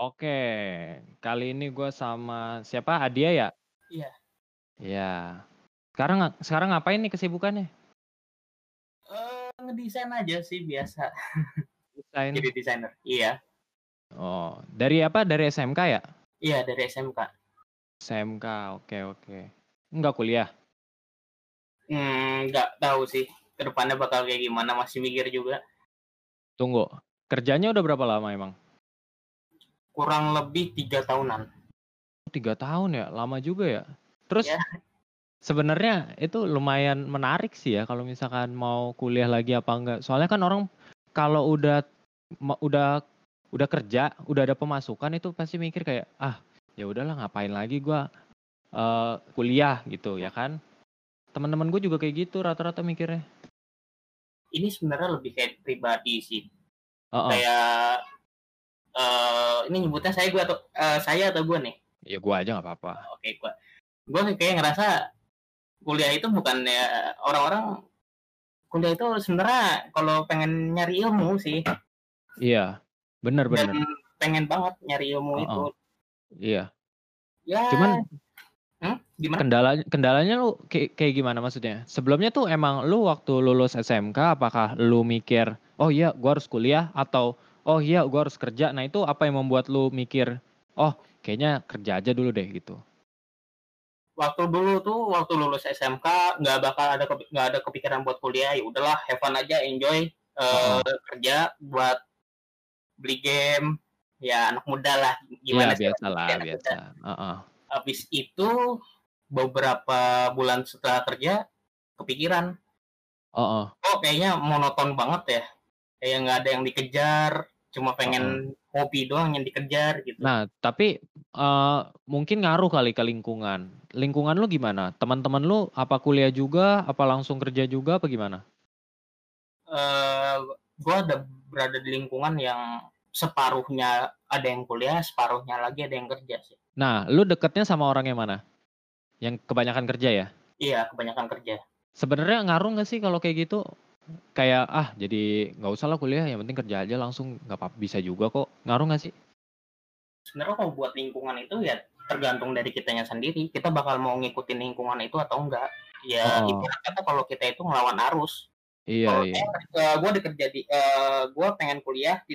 Oke, kali ini gue sama siapa? Adia ya? Iya. Iya. Sekarang sekarang ngapain nih kesibukannya? Eh, ngedesain aja sih biasa. Desain. Jadi desainer. Iya. Oh, dari apa? Dari SMK ya? Iya, dari SMK. SMK, oke oke. Enggak kuliah? Hmm, nggak tahu sih. Ke depannya bakal kayak gimana, masih mikir juga. Tunggu, kerjanya udah berapa lama emang? Kurang lebih tiga tahunan. Tiga tahun ya, lama juga ya. Terus Ya. sebenarnya itu lumayan menarik sih ya kalau misalkan mau kuliah lagi apa enggak. Soalnya kan orang kalau udah udah udah kerja, udah ada pemasukan itu pasti mikir kayak ah ya udahlah ngapain lagi gua eh, kuliah gitu ya kan. Teman-teman gue juga kayak gitu rata-rata mikirnya. Ini sebenarnya lebih kayak pribadi sih. Oh, Kayak eh ini nyebutnya saya gue atau eh, saya atau gue nih. ya gua aja nggak apa-apa. Oke, gue. Gue kayak ngerasa kuliah itu bukan ya orang-orang kuliah itu sebenarnya kalau pengen nyari ilmu sih Iya, bener dan bener. pengen banget nyari ilmu Oh, itu. oh. Iya. Ya, Cuman hmm, gimana? kendala kendalanya lu kayak, kayak gimana maksudnya? Sebelumnya tuh emang lu waktu lulus SMK apakah lu mikir, oh iya gua harus kuliah atau oh iya gua harus kerja. Nah, itu apa yang membuat lu mikir, oh kayaknya kerja aja dulu deh gitu. Waktu dulu tuh waktu lulus SMK nggak bakal ada nggak ada kepikiran buat kuliah. Ya udahlah, have fun aja, enjoy eh, Heeh. kerja buat beli game. Ya anak muda lah, gimana sih? biasa lah, biasa. muda. Heeh. Habis itu beberapa bulan setelah kerja kepikiran Heeh. oh kayaknya monoton banget ya kayak nggak ada yang dikejar cuma pengen hobi doang yang dikejar gitu Nah, tapi eh, mungkin ngaruh kali ke lingkungan. Lingkungan lu gimana? Teman-teman lu apa kuliah juga, apa langsung kerja juga, apa gimana? eh gue ada berada di lingkungan yang separuhnya ada yang kuliah separuhnya lagi ada yang kerja sih Nah, lu deketnya sama orang yang mana? Yang kebanyakan kerja ya? iya kebanyakan kerja Sebenarnya ngaruh nggak sih kalau kayak gitu? Kayak ah jadi nggak usah lah kuliah, yang penting kerja aja langsung nggak apa bisa juga kok. Ngaruh nggak sih? sebenarnya kalau buat lingkungan itu ya tergantung dari kitanya sendiri kita bakal mau ngikutin lingkungan itu atau enggak ya Oh. ibarat kata kalau kita itu ngelawan arus Iya Kalau iya. saya, gue dikerja di, eh gue pengen kuliah di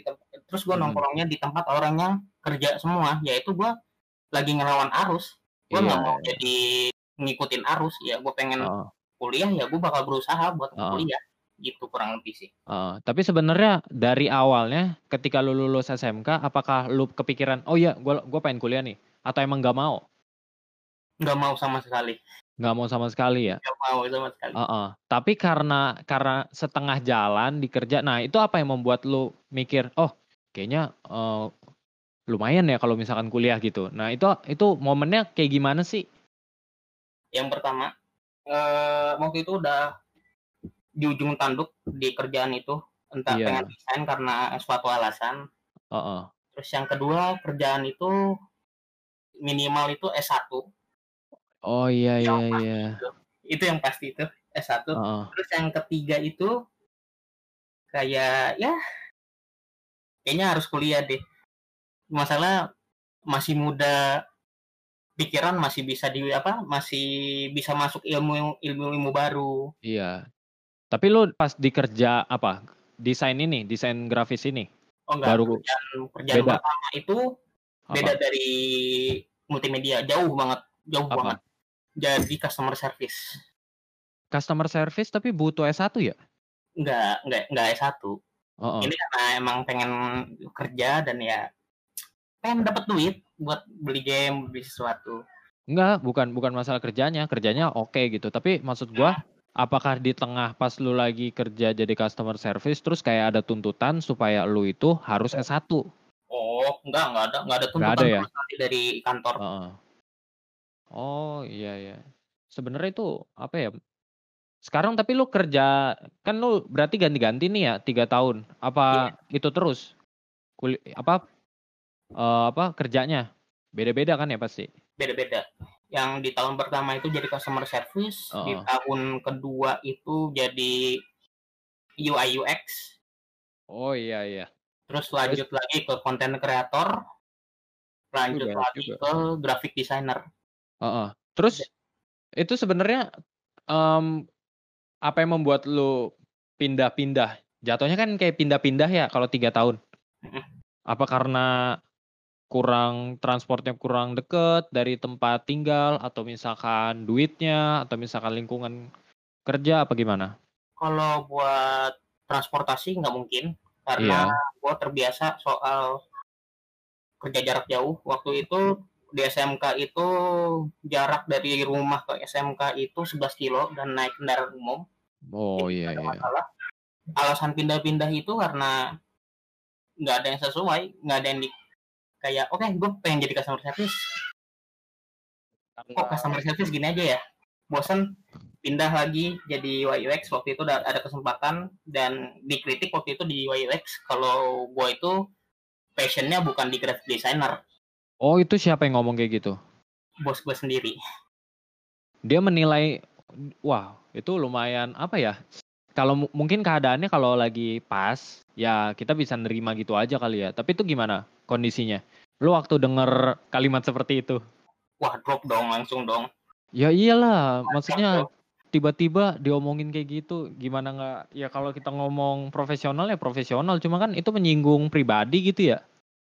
terus gue Hmm. nongkrongnya di tempat orang yang kerja semua, yaitu gue lagi ngelawan arus, gue nggak Iya. mau jadi ngikutin arus, ya gue pengen Heeh, kuliah, ya gue bakal berusaha buat heeh, kuliah, gitu kurang lebih sih. heeh. Tapi sebenarnya dari awalnya ketika lu lulus SMK, apakah lu kepikiran, oh iya, gua gua pengen kuliah nih, atau emang nggak mau? Nggak mau sama sekali, Nggak mau sama sekali ya? nggak mau sama sekali. Heeh. Tapi karena karena setengah jalan dikerja, nah itu apa yang membuat lu mikir, oh kayaknya eh, lumayan ya kalau misalkan kuliah gitu. Nah itu itu momennya kayak gimana sih? Yang pertama, eh waktu itu udah di ujung tanduk di kerjaan itu, entah Iya. pengen resign karena suatu alasan. Heeh. Terus yang kedua kerjaan itu minimal itu S1 Oh iya iya iya. itu. Itu yang pasti itu S1. Heeh. Terus yang ketiga itu kayak ya kayaknya harus kuliah deh. Masalah masih muda, pikiran masih bisa di apa? Masih bisa masuk ilmu ilmu ilmu baru. Iya. Tapi lu pas di kerja apa? Desain ini, desain grafis ini. Oh enggak, Baru kerjaan kerjaan beda. pertama itu beda Apa? dari multimedia, jauh banget, jauh Apa? banget. Jadi customer service. Customer service tapi butuh S1 ya? Enggak, enggak, enggak S1. Heeh. Ini karena emang pengen kerja dan ya pengen dapat duit buat beli game, beli sesuatu. Enggak, bukan bukan masalah kerjanya. Kerjanya oke gitu. Tapi maksud gua apakah di tengah pas lu lagi kerja jadi customer service terus kayak ada tuntutan supaya lu itu harus S1? Oh, enggak, enggak ada, enggak ada tuntutan ada ya? dari kantor. Heeh. Oh, iya ya. Sebenarnya itu apa ya? Sekarang tapi lu kerja kan lu berarti ganti-ganti nih ya tiga tahun. Iya. Apa itu terus? Kuli apa eh, apa kerjanya? Beda-beda kan ya pasti. Beda-beda. Yang di tahun pertama itu jadi customer service, di Heeh. tahun kedua itu jadi UI UX, Oh iya iya. terus lanjut lagi ke content creator, lanjut Udah lagi juga. ke graphic designer. Heeh. Terus itu sebenarnya um, apa yang membuat lu pindah-pindah? Jatuhnya kan kayak pindah-pindah ya kalau tiga tahun. Apa karena kurang transportnya kurang deket dari tempat tinggal atau misalkan duitnya atau misalkan lingkungan kerja apa gimana? Kalau buat transportasi nggak mungkin karena Iya. gue terbiasa soal kerja jarak jauh. Waktu itu di SMK itu jarak dari rumah ke SMK itu 11 kilo dan naik kendaraan umum. Oh Jadi iya ada iya. masalah. Alasan pindah-pindah itu karena nggak ada yang sesuai, nggak ada yang di kayak oke gue pengen jadi customer service. Kok customer service gini aja ya? Bosan pindah lagi jadi UX waktu itu ada kesempatan dan dikritik waktu itu di UX kalau gue itu passionnya bukan di graphic designer Oh itu siapa yang ngomong kayak gitu? bos gue sendiri Dia menilai wah itu lumayan apa ya? Kalau mu- mungkin keadaannya kalau lagi pas ya kita bisa nerima gitu aja kali ya. Tapi itu gimana kondisinya? Lu waktu denger kalimat seperti itu? wah drop dong langsung dong Ya iyalah, maksudnya tiba-tiba diomongin kayak gitu, gimana nggak? Ya kalau kita ngomong profesional ya profesional, cuma kan itu menyinggung pribadi gitu ya.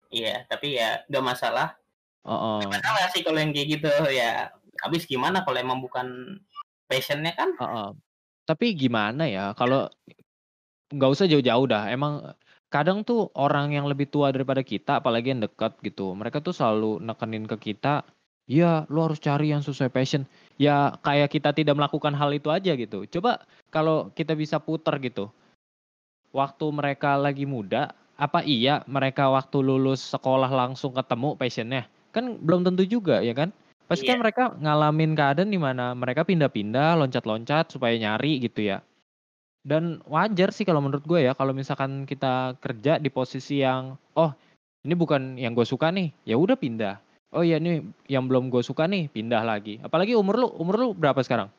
iya tapi ya gak masalah Heeh. masalah sih kalau yang kayak gitu ya habis gimana kalau emang bukan passionnya kan heeh. Tapi gimana ya kalau nggak usah jauh-jauh dah. Emang kadang tuh orang yang lebih tua daripada kita, apalagi yang dekat gitu, mereka tuh selalu nekenin ke kita, ya lu harus cari yang sesuai passion. Ya kayak kita tidak melakukan hal itu aja gitu. Coba kalau kita bisa puter gitu, waktu mereka lagi muda, apa iya mereka waktu lulus sekolah langsung ketemu passionnya? Kan belum tentu juga ya kan? Pasti kan Iya. mereka ngalamin keadaan di mana mereka pindah-pindah, loncat-loncat supaya nyari gitu ya. Dan wajar sih kalau menurut gue ya, kalau misalkan kita kerja di posisi yang, oh ini bukan yang gue suka nih, ya udah pindah. Oh iya ini yang belum gue suka nih, pindah lagi. Apalagi umur lu, umur lu berapa sekarang?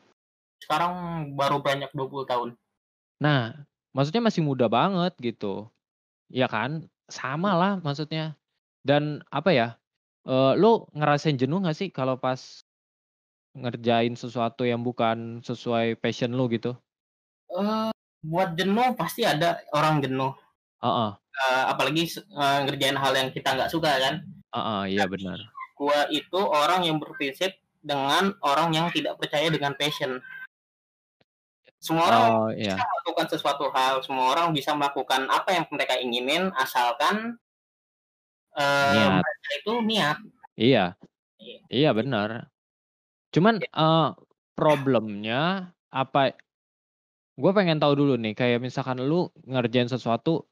sekarang baru banyak 20 tahun Nah, maksudnya masih muda banget gitu. Ya kan? Sama lah maksudnya. Dan apa ya? eh, lu ngerasain jenuh gak sih kalau pas ngerjain sesuatu yang bukan sesuai passion lu gitu? Eh, buat jenuh pasti ada orang jenuh Heeh, Eh, apalagi se- eh, ngerjain hal yang kita nggak suka kan heeh, iya benar. gua itu orang yang berprinsip dengan orang yang tidak percaya dengan passion semua orang Oh iya, bisa melakukan sesuatu hal semua orang bisa melakukan apa yang mereka inginin asalkan eh, niat. mereka itu niat Iya, Iya. iya benar. Cuman eh, problemnya apa? Gue pengen tahu dulu nih, kayak misalkan lu ngerjain sesuatu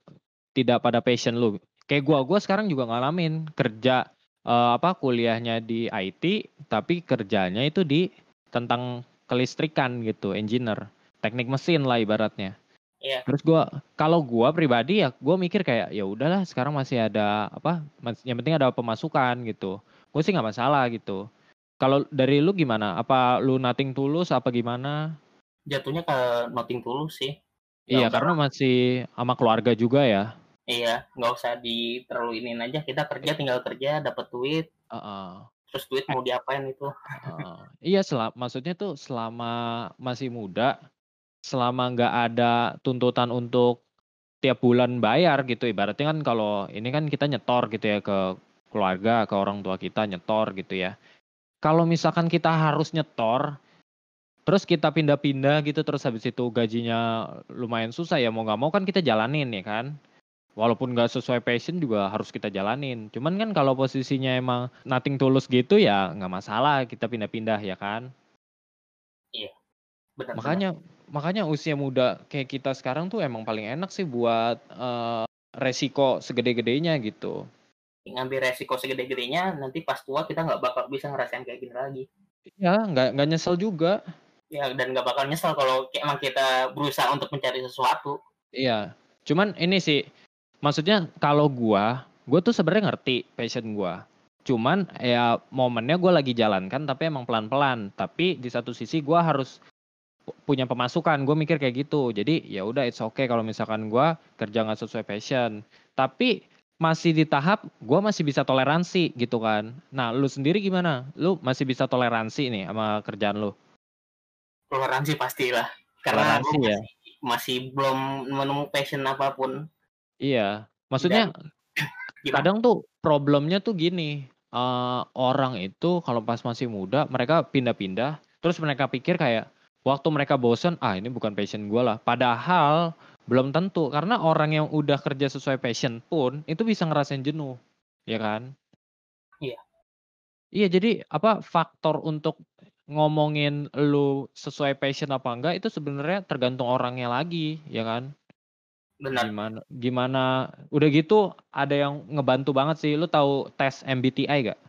tidak pada passion lu. Kayak gua, gua sekarang juga ngalamin kerja eh, apa kuliahnya di IT, tapi kerjanya itu di tentang kelistrikan gitu, engineer, teknik mesin lah ibaratnya. Iya. Terus gua, kalau gua pribadi ya, gua mikir kayak ya udahlah, sekarang masih ada apa? Yang penting ada pemasukan gitu. Gue sih nggak masalah gitu. Kalau dari lu gimana? Apa lu nating tulus apa gimana? Jatuhnya ke nothing tulus sih Iya, Nggak karena masih sama keluarga juga ya. iya nggak usah di terlalu iniin aja kita kerja tinggal kerja dapat duit Heeh, terus duit mau diapain itu heeh. Iya, sela- maksudnya tuh selama masih muda, selama nggak ada tuntutan untuk tiap bulan bayar gitu. Ibaratnya kan kalau ini kan kita nyetor gitu ya ke keluarga, ke orang tua kita nyetor gitu ya. Kalau misalkan kita harus nyetor, terus kita pindah-pindah gitu, terus habis itu gajinya lumayan susah ya mau nggak mau kan kita jalanin ya kan. Walaupun nggak sesuai passion juga harus kita jalanin. Cuman kan kalau posisinya emang nothing tulus gitu ya nggak masalah kita pindah-pindah ya kan. benar Makanya makanya usia muda kayak kita sekarang tuh emang paling enak sih buat eh, resiko segede-gedenya gitu. ngambil resiko segede-gedenya nanti pas tua kita nggak bakal bisa ngerasain kayak gini lagi Ya nggak nggak nyesel juga. Ya dan nggak bakal nyesel kalau emang kita berusaha untuk mencari sesuatu Iya. Cuman ini sih maksudnya kalau gua, gua tuh sebenarnya ngerti passion gua. Cuman ya momennya gua lagi jalankan tapi emang pelan-pelan. Tapi di satu sisi gua harus pu- punya pemasukan. Gue mikir kayak gitu. Jadi ya udah it's okay kalau misalkan gua kerja nggak sesuai passion. Tapi masih di tahap gue masih bisa toleransi gitu kan. Nah, lu sendiri gimana? Lu masih bisa toleransi nih sama kerjaan lu? Toleransi pastilah. Karena toleransi ya. Masih, masih belum menemukan passion apa pun. Iya. Maksudnya Dan, kadang tuh problemnya tuh gini. Uh, orang itu kalau pas masih muda mereka pindah-pindah terus mereka pikir kayak waktu mereka bosen ah ini bukan passion gue lah padahal belum tentu karena orang yang udah kerja sesuai passion pun itu bisa ngerasain jenuh, ya kan? Iya. Iya, jadi apa faktor untuk ngomongin lu sesuai passion apa enggak itu sebenarnya tergantung orangnya lagi, ya kan? Benar. Gimana gimana udah gitu ada yang ngebantu banget sih. Lu tahu tes MBTI gak?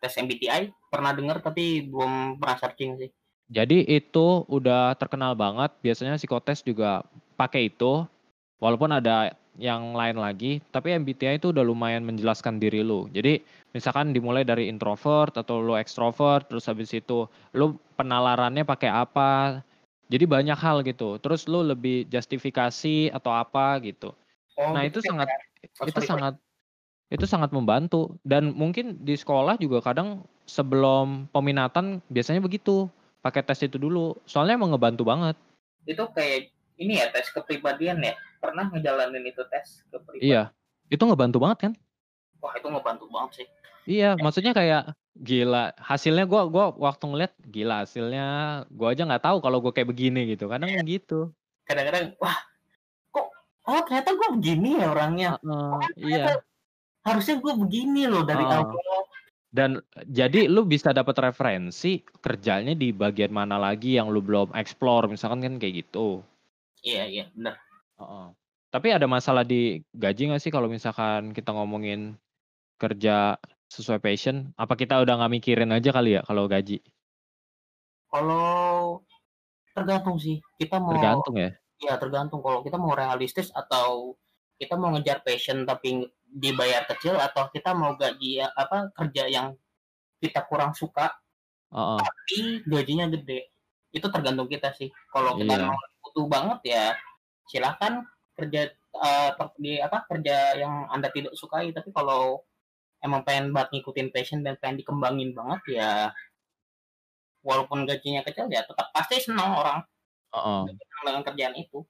Tes MBTI pernah dengar tapi belum pernah searching sih. Jadi itu udah terkenal banget. Biasanya psikotes juga pakai itu walaupun ada yang lain lagi tapi MBTI itu udah lumayan menjelaskan diri lu. Jadi misalkan dimulai dari introvert atau lu extrovert terus habis itu lu penalarannya pakai apa jadi banyak hal gitu. Terus lu lebih justifikasi atau apa gitu. Oh, nah gitu itu ya, sangat oh, itu sangat itu sangat membantu. Dan mungkin di sekolah juga kadang sebelum peminatan biasanya begitu pakai tes itu dulu. Soalnya emang ngebantu banget. Itu kayak ini ya tes kepribadian ya pernah ngejalanin itu tes kepribadian iya. Itu ngebantu banget kan? Wah itu ngebantu banget sih. Iya maksudnya kayak gila hasilnya gue gua waktu ngeliat gila hasilnya gue aja nggak tahu kalau gue kayak begini gitu. Kadang yeah. gitu. Kadang-kadang wah kok oh ternyata gue begini ya orangnya. Uh, oh, iya. harusnya gue begini loh dari uh. awal. Dan jadi lu bisa dapat referensi kerjanya di bagian mana lagi yang lu belum explore? Misalkan kan kayak gitu. Iya iya benar. Tapi ada masalah di gaji nggak sih kalau misalkan kita ngomongin kerja sesuai passion? Apa kita udah nggak mikirin aja kali ya kalau gaji? Kalau tergantung sih, kita mau Tergantung ya? Iya tergantung kalau kita mau realistis atau kita mau ngejar passion tapi dibayar kecil atau kita mau gaji ya, apa kerja yang kita kurang suka -uh. tapi gajinya gede. Itu tergantung kita sih. Kalau kita Iya. mau butuh banget ya silahkan kerja uh, di apa kerja yang anda tidak sukai tapi kalau emang pengen banget ngikutin passion dan pengen dikembangin banget ya walaupun gajinya kecil ya tetap pasti senang orang uh -uh. dengan kerjaan itu.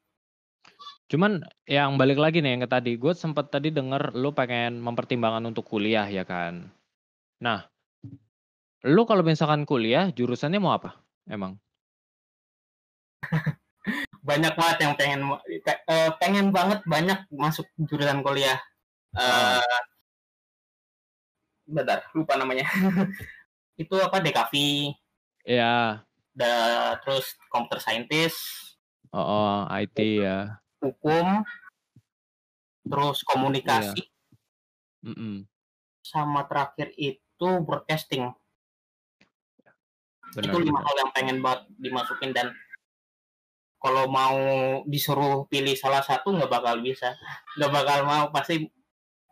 Cuman yang balik lagi nih yang ke tadi gue sempet tadi denger lu pengen mempertimbangkan untuk kuliah ya kan? Nah lu kalau misalkan kuliah jurusannya mau apa emang banyak banget yang pengen uh, pengen banget banyak masuk jurusan kuliah. Uh, bentar, lupa namanya. itu apa DKV. Ya. Da, terus computer scientist. Oh, oh IT ya. Hukum. Terus komunikasi. Yeah. Mm -mm. Sama terakhir itu broadcasting. Benar, itu lima hal yang pengen banget dimasukin dan kalau mau disuruh pilih salah satu nggak bakal bisa nggak bakal mau pasti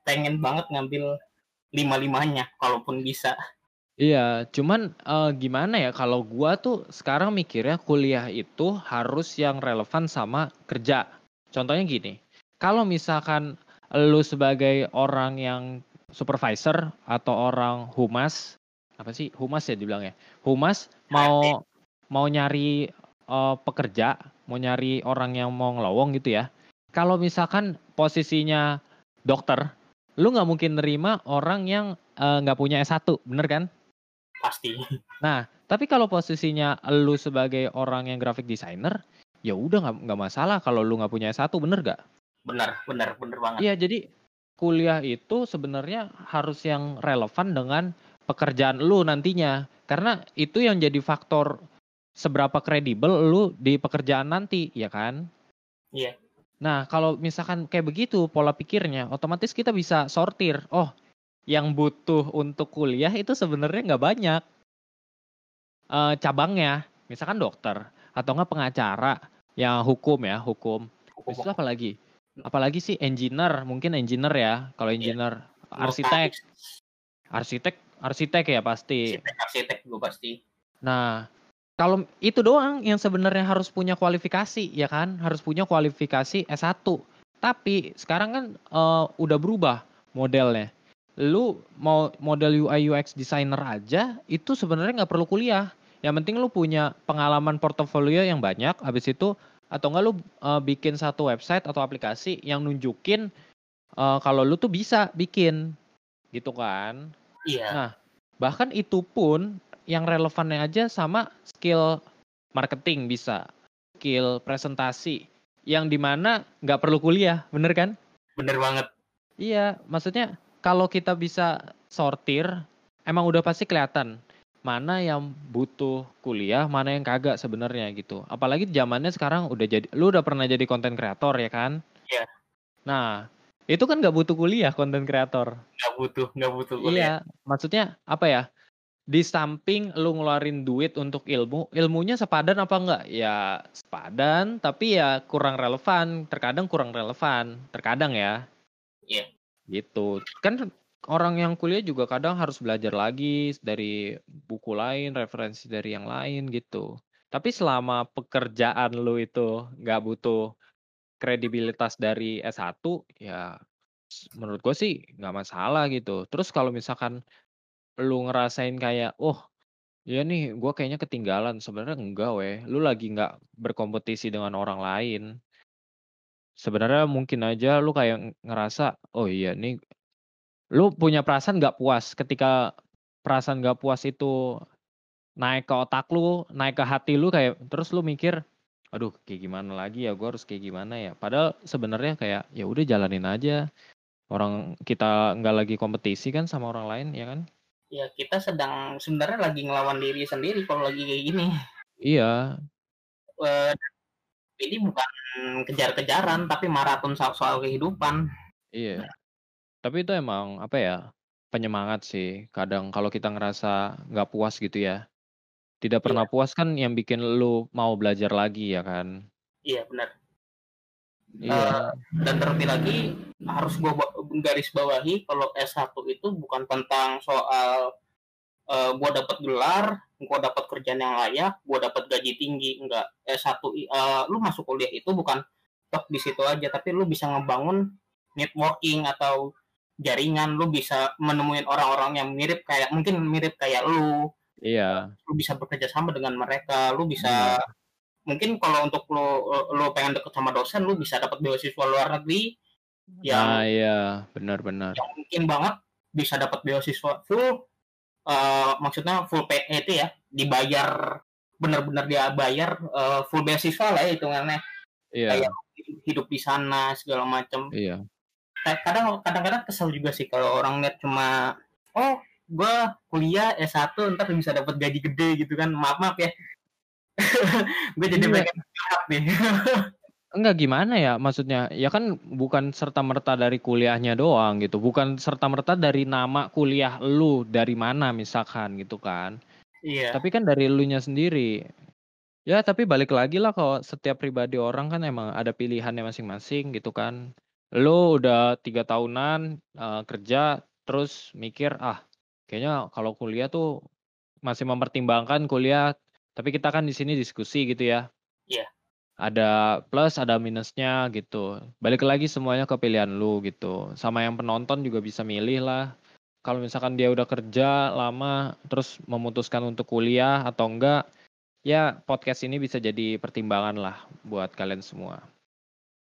pengen banget ngambil lima limanya kalaupun bisa Iya, cuman uh, gimana ya kalau gua tuh sekarang mikirnya kuliah itu harus yang relevan sama kerja. Contohnya gini, kalau misalkan lu sebagai orang yang supervisor atau orang humas, apa sih humas ya dibilangnya? Humas mau mau nyari uh, pekerja mau nyari orang yang mau ngelowong gitu ya. Kalau misalkan posisinya dokter, lu nggak mungkin nerima orang yang eh, nggak uh, punya S1, bener kan? Pasti. Nah, tapi kalau posisinya lu sebagai orang yang graphic designer, ya udah nggak nggak masalah kalau lu nggak punya S1, bener gak? Bener, bener, bener banget. Iya, jadi kuliah itu sebenarnya harus yang relevan dengan pekerjaan lu nantinya. Karena itu yang jadi faktor seberapa kredibel lu di pekerjaan nanti, ya kan? Iya. Nah, kalau misalkan kayak begitu pola pikirnya, otomatis kita bisa sortir. Oh, yang butuh untuk kuliah itu sebenarnya nggak banyak uh, cabangnya. Misalkan dokter atau nggak pengacara, yang hukum ya, hukum. hukum. Itu apa lagi? Apalagi sih engineer, mungkin engineer ya. Kalau iya. engineer, yeah. arsitek, arsitek, arsitek ya pasti. Arsitek, arsitek gue pasti. Nah, kalau itu doang yang sebenarnya harus punya kualifikasi ya kan, harus punya kualifikasi S1. Tapi sekarang kan uh, udah berubah modelnya. Lu mau model UI UX designer aja itu sebenarnya nggak perlu kuliah. Yang penting lu punya pengalaman portofolio yang banyak. Habis itu atau enggak lu uh, bikin satu website atau aplikasi yang nunjukin uh, kalau lu tuh bisa bikin gitu kan. Iya. Nah, bahkan itu pun yang relevannya aja sama skill marketing bisa, skill presentasi, yang di mana nggak perlu kuliah, bener kan? Bener banget. Iya, maksudnya kalau kita bisa sortir, emang udah pasti kelihatan mana yang butuh kuliah, mana yang kagak sebenarnya gitu. Apalagi zamannya sekarang udah jadi, lu udah pernah jadi konten kreator ya kan? Iya. Nah, itu kan nggak butuh kuliah konten kreator. Nggak butuh, nggak butuh kuliah. Iya, maksudnya apa ya? Di samping lu ngeluarin duit untuk ilmu, ilmunya sepadan apa enggak? Ya sepadan, tapi ya kurang relevan. Terkadang kurang relevan, terkadang ya. Iya. Yeah. Gitu. Kan orang yang kuliah juga kadang harus belajar lagi dari buku lain, referensi dari yang lain gitu. Tapi selama pekerjaan lu itu nggak butuh kredibilitas dari S1, ya menurut gue sih nggak masalah gitu. Terus kalau misalkan lu ngerasain kayak, "Oh, ya nih gue kayaknya ketinggalan." Sebenarnya enggak weh, lu lagi nggak berkompetisi dengan orang lain. Sebenarnya mungkin aja lu kayak ngerasa, "Oh iya nih" lu punya perasaan nggak puas ketika perasaan nggak puas itu naik ke otak lu, naik ke hati lu kayak terus lu mikir, "Aduh kayak gimana lagi ya, gue harus kayak gimana ya?" Padahal sebenarnya kayak, ya udah jalanin aja. Orang kita nggak lagi kompetisi kan sama orang lain, ya kan? Ya kita sedang sebenarnya lagi ngelawan diri sendiri kalau lagi kayak gini. Iya. Uh, ini bukan kejar-kejaran tapi maraton soal, soal kehidupan. Iya. Tapi itu emang apa ya penyemangat sih. Kadang kalau kita ngerasa nggak puas gitu ya. Tidak pernah iya. puas kan yang bikin lu mau belajar lagi ya kan. Iya benar. Iya. Uh, dan terlebih lagi harus gua garis bawahi kalau S1 itu bukan tentang soal uh, gua dapat gelar, gua dapat kerjaan yang layak, gua dapat gaji tinggi, enggak. S1 uh, lu masuk kuliah itu bukan tok di situ aja, tapi lu bisa ngebangun networking atau jaringan, lu bisa menemuin orang-orang yang mirip kayak mungkin mirip kayak lu. Iya. Lu bisa bekerja sama dengan mereka, lu bisa hmm mungkin kalau untuk lo lo pengen deket sama dosen lo bisa dapat beasiswa luar negeri yang nah, iya. Benar-benar yang mungkin banget bisa dapat beasiswa full uh, maksudnya full pay itu ya dibayar benar-benar dia bayar uh, full beasiswa lah ya hitungannya. Iya. kayak hidup di sana segala macam iya. Kadang kadang-kadang kesel juga sih kalau orang lihat cuma oh gue kuliah S1 ntar bisa dapat gaji gede gitu kan. Maaf maaf ya. Gue jadi iya. pengen nih. Enggak gimana ya maksudnya, ya kan bukan serta-merta dari kuliahnya doang gitu, bukan serta-merta dari nama kuliah lu dari mana misalkan gitu kan. Iya. Tapi kan dari elunya sendiri. Ya tapi balik lagi lah kalau setiap pribadi orang kan emang ada pilihannya masing-masing gitu kan. Lu udah tiga tahunan uh, kerja terus mikir ah kayaknya kalau kuliah tuh masih mempertimbangkan kuliah tapi kita kan di sini diskusi gitu ya. Iya. Ada plus, ada minusnya gitu. Balik lagi semuanya ke pilihan lu gitu. Sama yang penonton juga bisa milih lah. Kalau misalkan dia udah kerja lama, terus memutuskan untuk kuliah atau enggak, ya podcast ini bisa jadi pertimbangan lah buat kalian semua.